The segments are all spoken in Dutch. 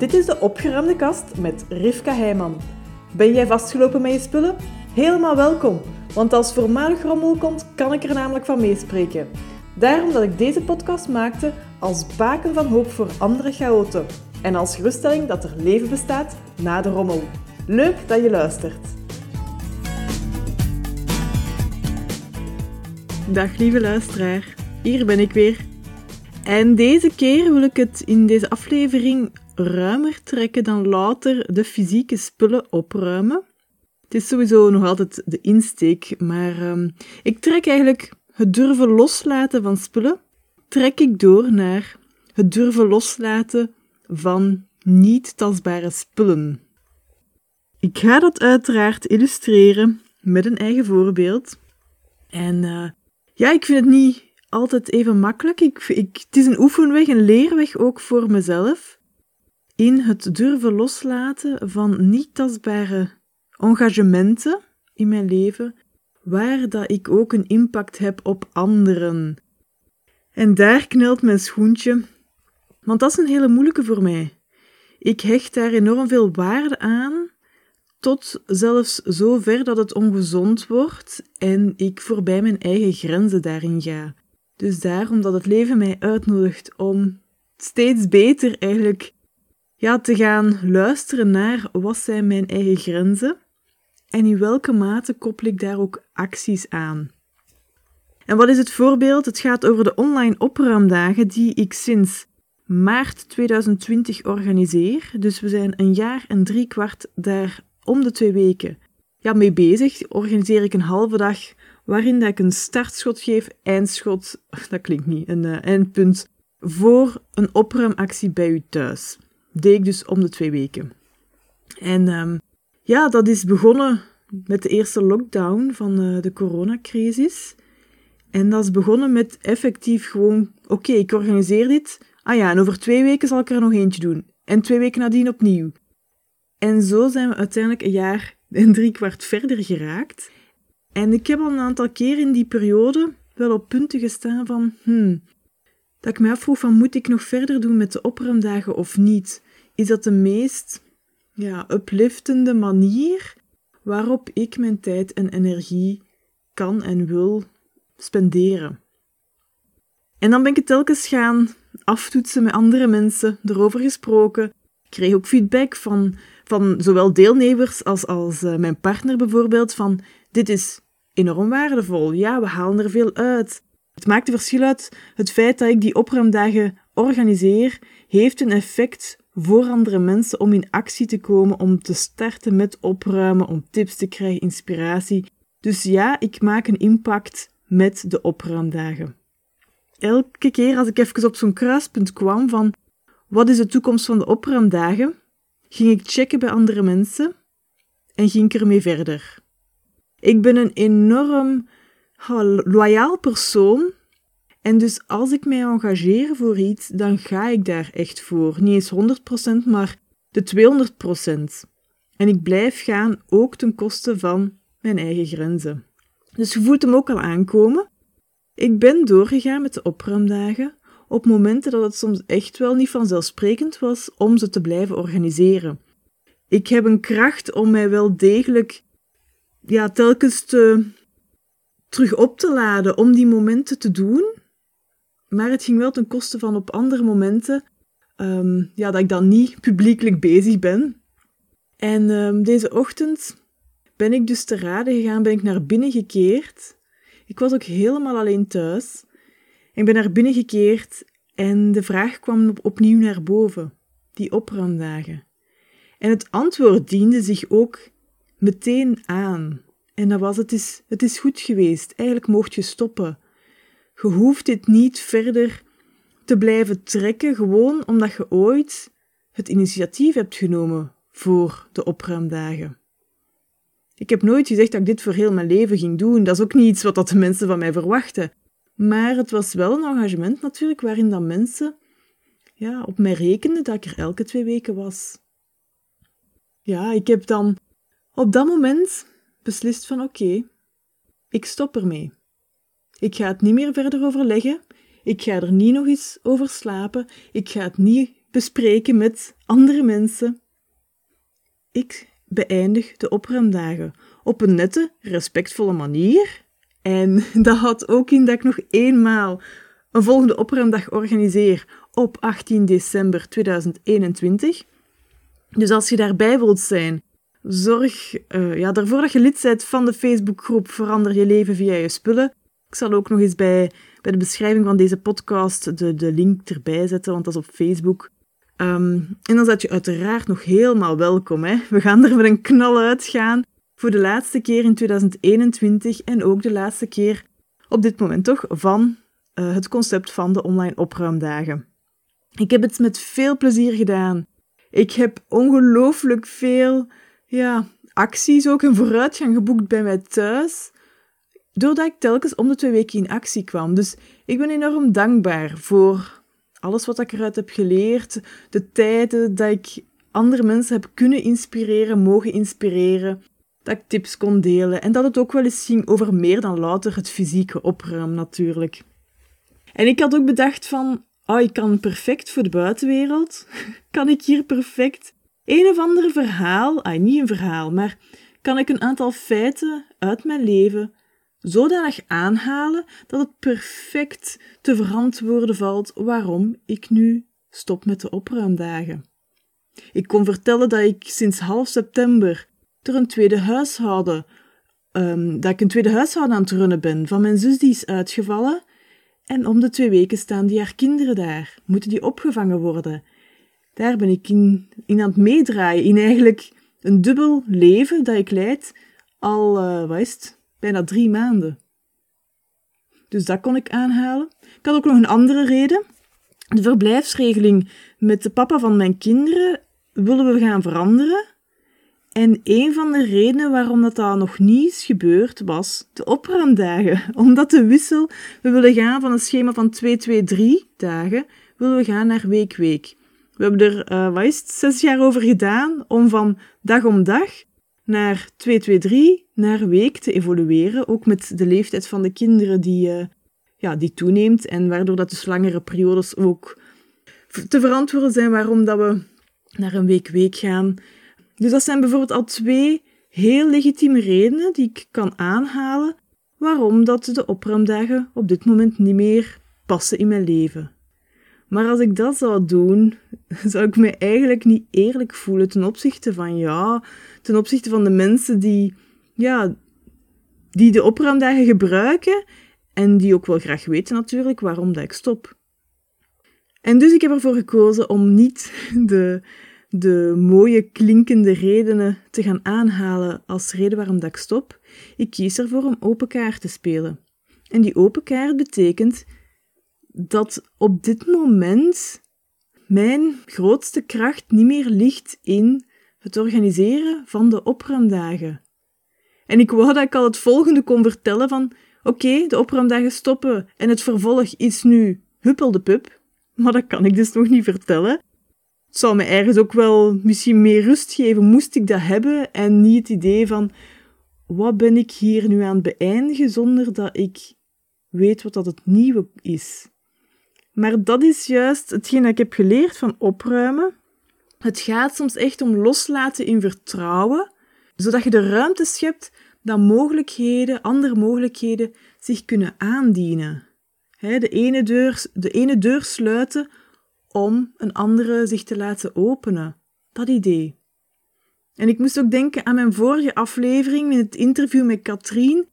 Dit is de opgeruimde kast met Rivka Heijman. Ben jij vastgelopen met je spullen? Helemaal welkom, want als voormalig rommel komt, kan ik er namelijk van meespreken. Daarom dat ik deze podcast maakte als baken van hoop voor andere chaoten en als geruststelling dat er leven bestaat na de rommel. Leuk dat je luistert. Dag lieve luisteraar, hier ben ik weer. En deze keer wil ik het in deze aflevering ruimer trekken dan louter de fysieke spullen opruimen. Het is sowieso nog altijd de insteek, maar um, ik trek eigenlijk het durven loslaten van spullen, trek ik door naar het durven loslaten van niet tastbare spullen. Ik ga dat uiteraard illustreren met een eigen voorbeeld. En uh, ja, ik vind het niet altijd even makkelijk. Ik, ik, het is een oefenweg, een leerweg ook voor mezelf. In het durven loslaten van niet tastbare engagementen in mijn leven, waar dat ik ook een impact heb op anderen. En daar knelt mijn schoentje, want dat is een hele moeilijke voor mij. Ik hecht daar enorm veel waarde aan, tot zelfs zo ver dat het ongezond wordt en ik voorbij mijn eigen grenzen daarin ga. Dus daarom dat het leven mij uitnodigt om steeds beter eigenlijk ja, te gaan luisteren naar wat zijn mijn eigen grenzen en in welke mate koppel ik daar ook acties aan. En wat is het voorbeeld? Het gaat over de online opruimdagen die ik sinds maart 2020 organiseer. Dus we zijn een jaar en drie kwart daar om de twee weken ja, mee bezig. Organiseer ik een halve dag waarin dat ik een startschot geef, eindschot, dat klinkt niet, een uh, eindpunt, voor een opruimactie bij u thuis. Deed ik dus om de twee weken. En um, ja, dat is begonnen met de eerste lockdown van uh, de coronacrisis. En dat is begonnen met effectief gewoon, oké, ik organiseer dit. Ah ja, en over twee weken zal ik er nog eentje doen. En twee weken nadien opnieuw. En zo zijn we uiteindelijk een jaar en drie kwart verder geraakt. En ik heb al een aantal keer in die periode wel op punten gestaan van, hmm, dat ik me afvroeg van, moet ik nog verder doen met de opruimdagen of niet? Is dat de meest ja, upliftende manier waarop ik mijn tijd en energie kan en wil spenderen? En dan ben ik het telkens gaan aftoetsen met andere mensen, erover gesproken. Ik kreeg ook feedback van, van zowel deelnemers als, als uh, mijn partner bijvoorbeeld, van dit is enorm waardevol. Ja, we halen er veel uit. Het maakt een verschil uit. Het feit dat ik die opruimdagen organiseer, heeft een effect voor andere mensen om in actie te komen, om te starten met opruimen, om tips te krijgen, inspiratie. Dus ja, ik maak een impact met de opruimdagen. Elke keer als ik even op zo'n kruispunt kwam van wat is de toekomst van de opruimdagen, ging ik checken bij andere mensen en ging ik ermee verder. Ik ben een enorm loyaal persoon. En dus als ik mij engageer voor iets, dan ga ik daar echt voor. Niet eens 100%, maar de 200%. En ik blijf gaan, ook ten koste van mijn eigen grenzen. Dus je voelt hem ook al aankomen. Ik ben doorgegaan met de opruimdagen op momenten dat het soms echt wel niet vanzelfsprekend was om ze te blijven organiseren. Ik heb een kracht om mij wel degelijk ja, telkens te, terug op te laden om die momenten te doen. Maar het ging wel ten koste van op andere momenten um, ja, dat ik dan niet publiekelijk bezig ben. En um, deze ochtend ben ik dus te raden gegaan, ben ik naar binnen gekeerd. Ik was ook helemaal alleen thuis. Ik ben naar binnen gekeerd en de vraag kwam op, opnieuw naar boven, die opruimdagen. En het antwoord diende zich ook meteen aan. En dat was, het is, het is goed geweest. Eigenlijk mocht je stoppen. Je hoeft dit niet verder te blijven trekken, gewoon omdat je ooit het initiatief hebt genomen voor de opruimdagen. Ik heb nooit gezegd dat ik dit voor heel mijn leven ging doen. Dat is ook niet iets wat dat de mensen van mij verwachten. Maar het was wel een engagement natuurlijk waarin dat mensen ja, op mij rekenden dat ik er elke twee weken was. Ja, ik heb dan op dat moment beslist van oké, ik stop ermee. Ik ga het niet meer verder overleggen. Ik ga er niet nog eens over slapen. Ik ga het niet bespreken met andere mensen. Ik beëindig de opruimdagen op een nette, respectvolle manier. En dat houdt ook in dat ik nog eenmaal een volgende opruimdag organiseer op 18 december 2021. Dus als je daarbij wilt zijn, zorg uh, ja, ervoor dat je lid bent van de Facebookgroep Verander je leven via je spullen. Ik zal ook nog eens bij, bij de beschrijving van deze podcast de, de link erbij zetten, want dat is op Facebook. Um, en dan zet je uiteraard nog helemaal welkom. Hè? We gaan er met een knal uitgaan voor de laatste keer in 2021 en ook de laatste keer op dit moment toch van uh, het concept van de online opruimdagen. Ik heb het met veel plezier gedaan. Ik heb ongelooflijk veel ja, acties ook en vooruitgang geboekt bij mij thuis, doordat ik telkens om de twee weken in actie kwam. Dus ik ben enorm dankbaar voor alles wat ik eruit heb geleerd, de tijden dat ik andere mensen heb kunnen inspireren, mogen inspireren, dat ik tips kon delen en dat het ook wel eens ging over meer dan louter het fysieke opruimen natuurlijk. En ik had ook bedacht van, oh, ik kan perfect voor de buitenwereld, kan ik hier perfect een of ander verhaal, ah, niet een verhaal, maar kan ik een aantal feiten uit mijn leven zodanig aanhalen dat het perfect te verantwoorden valt waarom ik nu stop met de opruimdagen. Ik kon vertellen dat ik sinds half september er een tweede huishouden, um, dat ik een tweede huishouden aan het runnen ben van mijn zus die is uitgevallen en om de twee weken staan die haar kinderen daar, moeten die opgevangen worden. Daar ben ik in, in aan het meedraaien, in eigenlijk een dubbel leven dat ik leid al, uh, wat is het, bijna drie maanden. Dus dat kon ik aanhalen. Ik had ook nog een andere reden. De verblijfsregeling met de papa van mijn kinderen willen we gaan veranderen. En een van de redenen waarom dat, dat nog niet is gebeurd, was de opruimdagen. Omdat de wissel, we willen gaan van een schema van 2-2-3 dagen, willen we gaan naar week-week. We hebben er, uh, wat is zes jaar over gedaan om van dag om dag naar 2-2-3 naar week te evolueren. Ook met de leeftijd van de kinderen die, uh, ja, die toeneemt en waardoor dat dus langere periodes ook te verantwoorden zijn waarom dat we naar een week-week gaan. Dus dat zijn bijvoorbeeld al twee heel legitieme redenen die ik kan aanhalen waarom dat de opruimdagen op dit moment niet meer passen in mijn leven. Maar als ik dat zou doen, zou ik me eigenlijk niet eerlijk voelen ten opzichte van ja, ten opzichte van de mensen die, ja, die de opruimdagen gebruiken en die ook wel graag weten natuurlijk waarom dat ik stop. En dus ik heb ervoor gekozen om niet de, de mooie klinkende redenen te gaan aanhalen als reden waarom dat ik stop. Ik kies ervoor om open kaart te spelen. En die open kaart betekent dat op dit moment mijn grootste kracht niet meer ligt in het organiseren van de opruimdagen. En ik wou dat ik al het volgende kon vertellen van oké, de opruimdagen stoppen en het vervolg is nu huppel de pup. Maar dat kan ik dus nog niet vertellen. Het zou me ergens ook wel misschien meer rust geven, moest ik dat hebben en niet het idee van wat ben ik hier nu aan het beëindigen zonder dat ik weet wat dat het nieuwe is. Maar dat is juist hetgeen dat ik heb geleerd van opruimen. Het gaat soms echt om loslaten in vertrouwen, zodat je de ruimte schept dat mogelijkheden, andere mogelijkheden, zich kunnen aandienen. de, ene deur, de ene deur sluiten om een andere zich te laten openen. Dat idee. En ik moest ook denken aan mijn vorige aflevering in het interview met Katrien,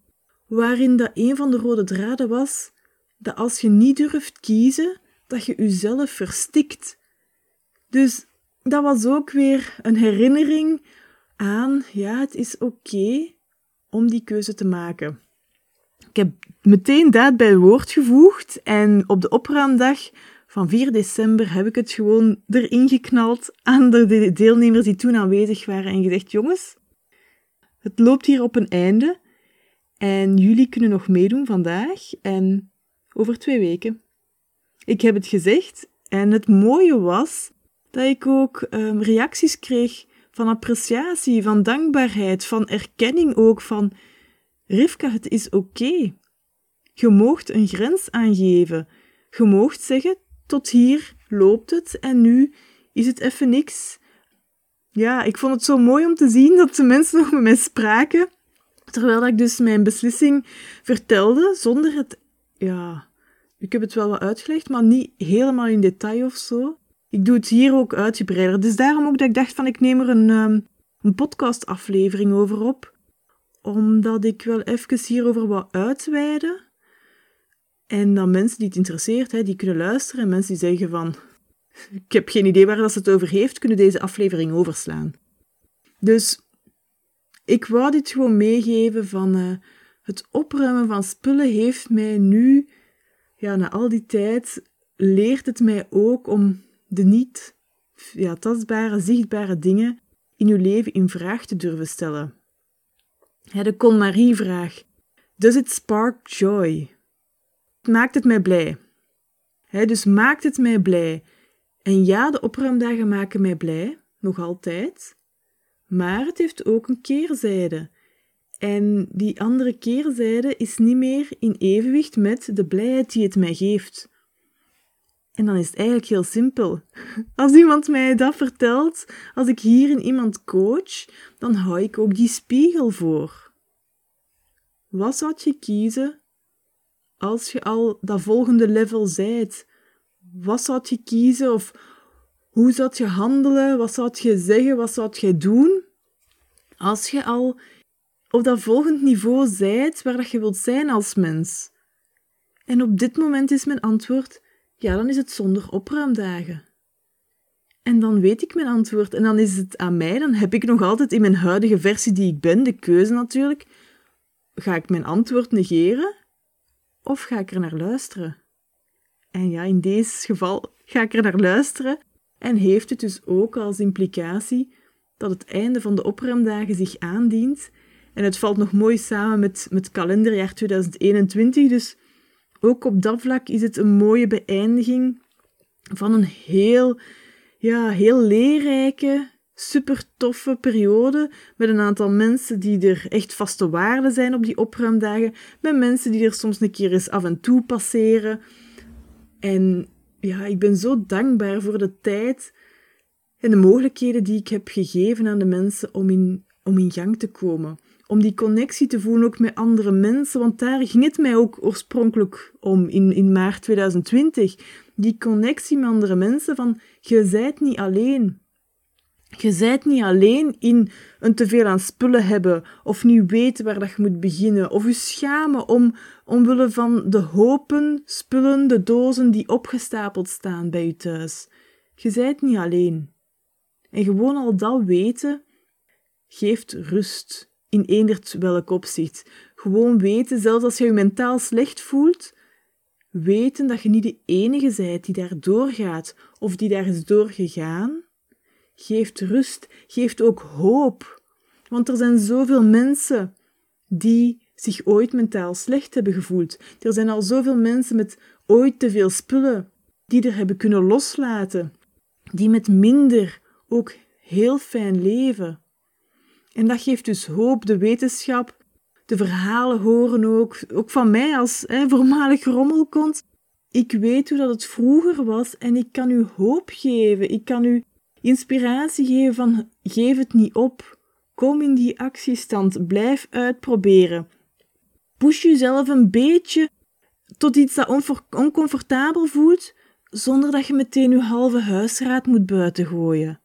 waarin dat een van de rode draden was dat als je niet durft kiezen, dat je jezelf verstikt. Dus dat was ook weer een herinnering aan, ja, het is oké om die keuze te maken. Ik heb meteen daad bij woord gevoegd en op de opruimdag van 4 december heb ik het gewoon erin geknald aan de deelnemers die toen aanwezig waren en gezegd: Jongens, het loopt hier op een einde en jullie kunnen nog meedoen vandaag en over twee weken. Ik heb het gezegd en het mooie was dat ik ook um, reacties kreeg van appreciatie, van dankbaarheid, van erkenning ook van Rivka, het is oké. Je moogt een grens aangeven. Je moogt zeggen tot hier loopt het en nu is het even niks. Ja, ik vond het zo mooi om te zien dat de mensen nog met mij spraken, terwijl ik dus mijn beslissing vertelde, zonder het, ja, ik heb het wel wat uitgelegd, maar niet helemaal in detail of zo. Ik doe het hier ook uitgebreider. Dus daarom ook dat ik dacht van ik neem er een, um, een podcastaflevering over op. Omdat ik wel even hierover wat uitweiden. En dan mensen die het interesseert, hè, die kunnen luisteren. En mensen die zeggen van ik heb geen idee waar dat ze het over heeft, kunnen deze aflevering overslaan. Dus ik wou dit gewoon meegeven van uh, het opruimen van spullen heeft mij nu, ja, na al die tijd, leert het mij ook om de niet ja, tastbare, zichtbare dingen in uw leven in vraag te durven stellen. de Con-Marie-vraag. Does it spark joy? Maakt het mij blij? dus maakt het mij blij? En ja, de opruimdagen maken mij blij, nog altijd. Maar het heeft ook een keerzijde. En die andere keerzijde is niet meer in evenwicht met de blijheid die het mij geeft. En dan is het eigenlijk heel simpel. Als iemand mij dat vertelt, als ik hierin iemand coach, dan hou ik ook die spiegel voor. Wat zou je kiezen als je al dat volgende level zijt? Wat zou je kiezen of hoe zou je handelen? Wat zou je zeggen? Wat zou je doen? Als je al op dat volgende niveau zijt waar dat je wilt zijn als mens. En op dit moment is mijn antwoord ja, dan is het zonder opruimdagen. En dan weet ik mijn antwoord en dan is het aan mij, dan heb ik nog altijd in mijn huidige versie die ik ben, de keuze natuurlijk, ga ik mijn antwoord negeren of ga ik er naar luisteren? En ja, in deze geval ga ik er naar luisteren en heeft het dus ook als implicatie dat het einde van de opruimdagen zich aandient. En het valt nog mooi samen met, met kalenderjaar 2021, dus ook op dat vlak is het een mooie beëindiging van een heel, ja, heel leerrijke, super toffe periode met een aantal mensen die er echt vaste waarden zijn op die opruimdagen, met mensen die er soms een keer eens af en toe passeren. En ja, ik ben zo dankbaar voor de tijd en de mogelijkheden die ik heb gegeven aan de mensen om in, om in gang te komen om die connectie te voelen ook met andere mensen, want daar ging het mij ook oorspronkelijk om in, in maart 2020. Die connectie met andere mensen van, je zijt niet alleen. Je zijt niet alleen in een teveel aan spullen hebben, of niet weten waar dat je moet beginnen, of je schamen om, omwille van de hopen spullen, de dozen die opgestapeld staan bij je thuis. Je zijt niet alleen. En gewoon al dat weten geeft rust in eendert welk opzicht. Gewoon weten, zelfs als je je mentaal slecht voelt, weten dat je niet de enige bent die daar doorgaat of die daar is doorgegaan, geeft rust, geeft ook hoop. Want er zijn zoveel mensen die zich ooit mentaal slecht hebben gevoeld. Er zijn al zoveel mensen met ooit te veel spullen die er hebben kunnen loslaten, die met minder ook heel fijn leven. En dat geeft dus hoop, de wetenschap, de verhalen horen ook, ook van mij als hè, voormalig rommelkont. Ik weet hoe dat het vroeger was en ik kan u hoop geven. Ik kan u inspiratie geven van geef het niet op. Kom in die actiestand, blijf uitproberen. Push jezelf een beetje tot iets dat oncomfortabel voelt, zonder dat je meteen je halve huisraad moet buitengooien.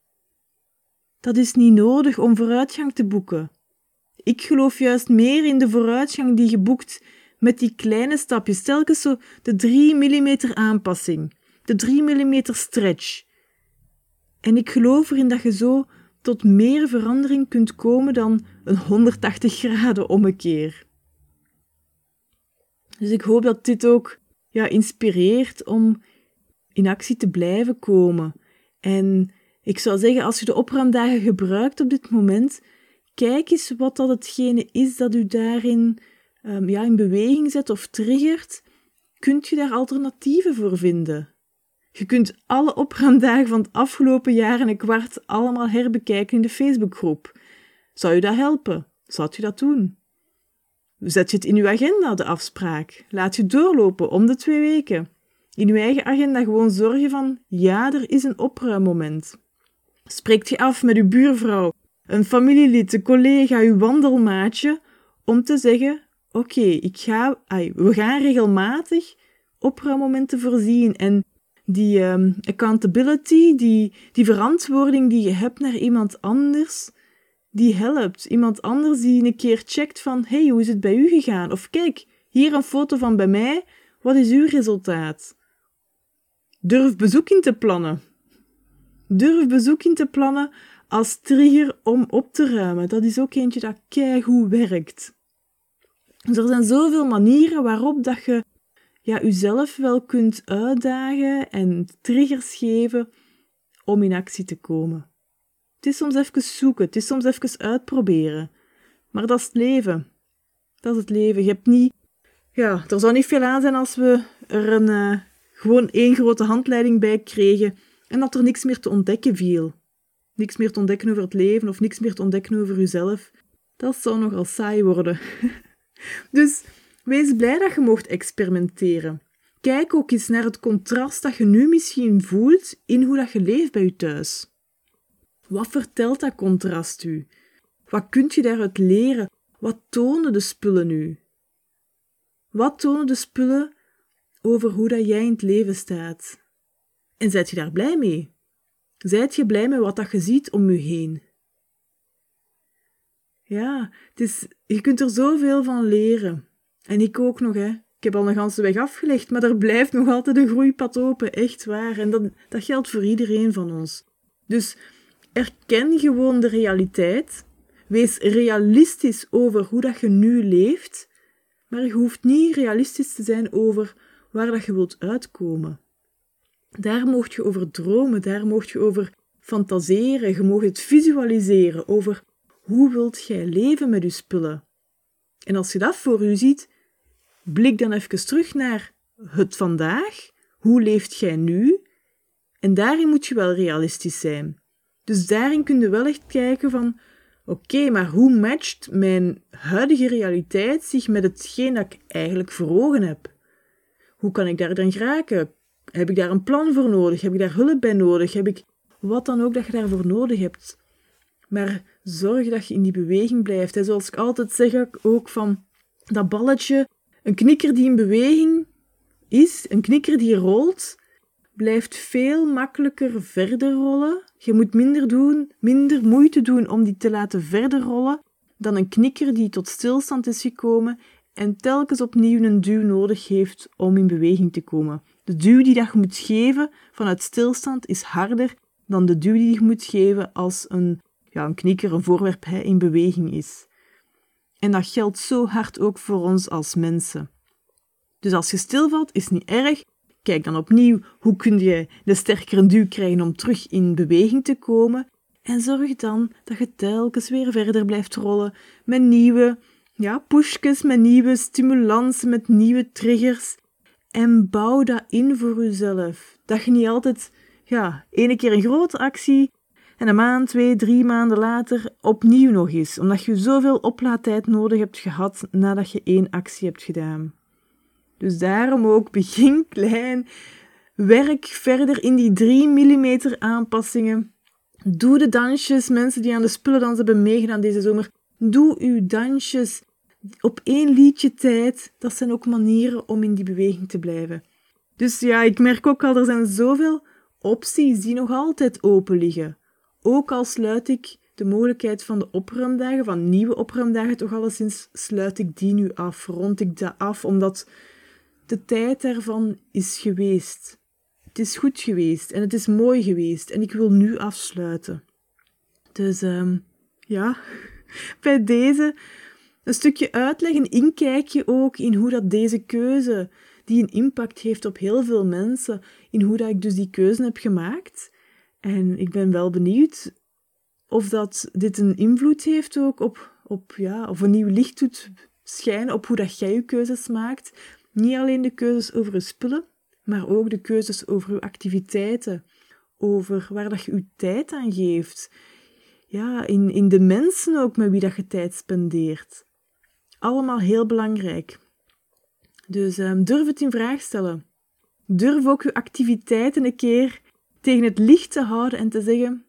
Dat is niet nodig om vooruitgang te boeken. Ik geloof juist meer in de vooruitgang die je boekt met die kleine stapjes, telkens zo de 3 mm aanpassing, de 3 mm stretch. En ik geloof erin dat je zo tot meer verandering kunt komen dan een 180 graden ommekeer. Dus ik hoop dat dit ook ja, inspireert om in actie te blijven komen en ik zou zeggen, als je de opruimdagen gebruikt op dit moment, kijk eens wat dat hetgene is dat u daarin um, ja, in beweging zet of triggert. Kunt je daar alternatieven voor vinden? Je kunt alle opruimdagen van het afgelopen jaar en een kwart allemaal herbekijken in de Facebookgroep. Zou je dat helpen? Zou je dat doen? Zet je het in uw agenda, de afspraak. Laat je doorlopen om de twee weken. In uw eigen agenda gewoon zorgen van, ja, er is een opruimmoment. Spreekt je af met uw buurvrouw, een familielid, een collega, uw wandelmaatje, om te zeggen, oké, ik ga, we gaan regelmatig opruimmomenten voorzien en die um, accountability, die, die verantwoording die je hebt naar iemand anders, die helpt. Iemand anders die een keer checkt van, hey, hoe is het bij u gegaan? Of kijk, hier een foto van bij mij, wat is uw resultaat? Durf bezoek in te plannen. Durf bezoek in te plannen als trigger om op te ruimen. Dat is ook eentje dat keigoed werkt. Dus er zijn zoveel manieren waarop dat je ja, jezelf wel kunt uitdagen en triggers geven om in actie te komen. Het is soms even zoeken, het is soms even uitproberen. Maar dat is het leven. Dat is het leven. Je hebt niet... Ja, er zou niet veel aan zijn als we er een, uh, gewoon één grote handleiding bij kregen en dat er niks meer te ontdekken viel. Niks meer te ontdekken over het leven of niks meer te ontdekken over jezelf. Dat zou nogal saai worden. dus wees blij dat je mocht experimenteren. Kijk ook eens naar het contrast dat je nu misschien voelt in hoe dat je leeft bij je thuis. Wat vertelt dat contrast u? Wat kunt je daaruit leren? Wat tonen de spullen u? Wat tonen de spullen over hoe dat jij in het leven staat? En zijt je daar blij mee? Zijt je blij met wat dat je ziet om je heen? Ja, het is, je kunt er zoveel van leren. En ik ook nog, hè. Ik heb al een ganse weg afgelegd, maar er blijft nog altijd een groeipad open, echt waar. En dat, dat geldt voor iedereen van ons. Dus erken gewoon de realiteit. Wees realistisch over hoe dat je nu leeft, maar je hoeft niet realistisch te zijn over waar dat je wilt uitkomen. Daar mocht je over dromen, daar mocht je over fantaseren, je mag het visualiseren over hoe wilt jij leven met je spullen. En als je dat voor je ziet, blik dan even terug naar het vandaag. Hoe leeft jij nu? En daarin moet je wel realistisch zijn. Dus daarin kun je wel echt kijken van, oké, maar hoe matcht mijn huidige realiteit zich met hetgeen dat ik eigenlijk voor ogen heb? Hoe kan ik daar dan geraken? Heb ik daar een plan voor nodig? Heb ik daar hulp bij nodig? Heb ik wat dan ook dat je daarvoor nodig hebt? Maar zorg dat je in die beweging blijft. Hè. Zoals ik altijd zeg ook van dat balletje, een knikker die in beweging is, een knikker die rolt, blijft veel makkelijker verder rollen. Je moet minder doen, minder moeite doen om die te laten verder rollen dan een knikker die tot stilstand is gekomen en telkens opnieuw een duw nodig heeft om in beweging te komen. De duw die dat je moet geven vanuit stilstand is harder dan de duw die je moet geven als een, ja, een knikker, een voorwerp in beweging is. En dat geldt zo hard ook voor ons als mensen. Dus als je stilvalt, is niet erg. Kijk dan opnieuw hoe kun je de sterkere duw krijgen om terug in beweging te komen. En zorg dan dat je telkens weer verder blijft rollen met nieuwe ja, pushjes, met nieuwe stimulansen, met nieuwe triggers. En bouw dat in voor jezelf. Dat je niet altijd, ja, ene keer een grote actie en een maand, twee, drie maanden later opnieuw nog eens. Omdat je zoveel oplaadtijd nodig hebt gehad nadat je één actie hebt gedaan. Dus daarom ook begin klein. Werk verder in die 3 mm aanpassingen. Doe de dansjes, mensen die aan de spullen hebben meegedaan deze zomer. Doe uw dansjes op één liedje tijd. Dat zijn ook manieren om in die beweging te blijven. Dus ja, ik merk ook al, er zijn zoveel opties die nog altijd open liggen. Ook al sluit ik de mogelijkheid van de opruimdagen, van nieuwe opruimdagen toch alleszins, sluit ik die nu af, rond ik dat af, omdat de tijd daarvan is geweest. Het is goed geweest en het is mooi geweest en ik wil nu afsluiten. Dus um, ja, bij deze een stukje uitleg, een inkijkje ook in hoe dat deze keuze, die een impact heeft op heel veel mensen, in hoe dat ik dus die keuze heb gemaakt. En ik ben wel benieuwd of dat dit een invloed heeft ook op, op ja, of een nieuw licht doet schijnen op hoe dat jij je keuzes maakt. Niet alleen de keuzes over je spullen, maar ook de keuzes over je activiteiten, over waar dat je je tijd aan geeft. Ja, in, in de mensen ook met wie dat je tijd spendeert. Allemaal heel belangrijk. Dus um, durf het in vraag stellen. Durf ook uw activiteiten een keer tegen het licht te houden en te zeggen: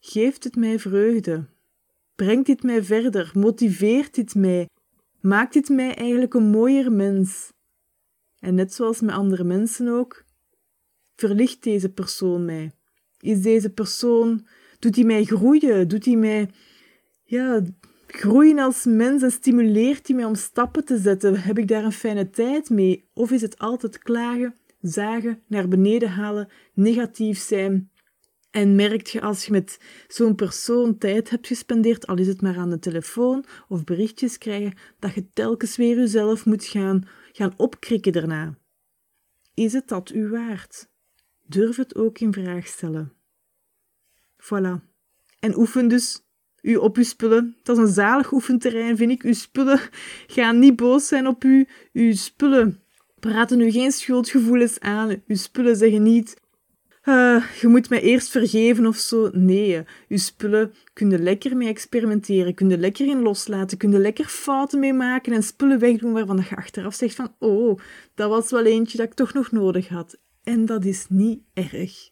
Geeft het mij vreugde? Brengt dit mij verder? Motiveert dit mij? Maakt dit mij eigenlijk een mooier mens? En net zoals met andere mensen ook, verlicht deze persoon mij? Is deze persoon, doet hij mij groeien? Doet hij mij, ja, groeien als mens en stimuleert hij mij om stappen te zetten? Heb ik daar een fijne tijd mee? Of is het altijd klagen, zagen, naar beneden halen, negatief zijn? En merkt je als je met zo'n persoon tijd hebt gespendeerd, al is het maar aan de telefoon of berichtjes krijgen, dat je telkens weer jezelf moet gaan, gaan opkrikken daarna. Is het dat u waard? Durf het ook in vraag stellen. Voilà. En oefen dus u op uw spullen. Dat is een zalig oefenterrein, vind ik. Uw spullen gaan niet boos zijn op u. Uw spullen praten u geen schuldgevoelens aan. Uw spullen zeggen niet uh, je moet mij eerst vergeven of zo. Nee, je spullen kunnen lekker mee experimenteren, kunnen lekker in loslaten, kunnen lekker fouten mee maken en spullen wegdoen waarvan je achteraf zegt van oh, dat was wel eentje dat ik toch nog nodig had. En dat is niet erg.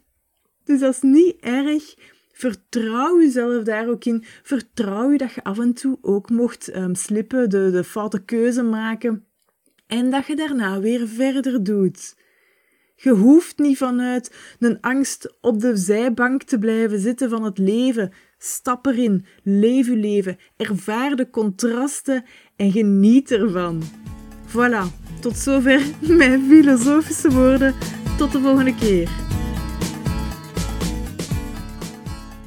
dus dat is niet erg. Vertrouw jezelf daar ook in. Vertrouw je dat je af en toe ook mocht um, slippen, de, de foute keuze maken. En dat je daarna weer verder doet. Je hoeft niet vanuit een angst op de zijbank te blijven zitten van het leven. Stap erin, leef je leven, ervaar de contrasten en geniet ervan. Voilà, tot zover mijn filosofische woorden. Tot de volgende keer.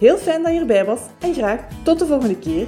Heel fijn dat je erbij was en graag tot de volgende keer.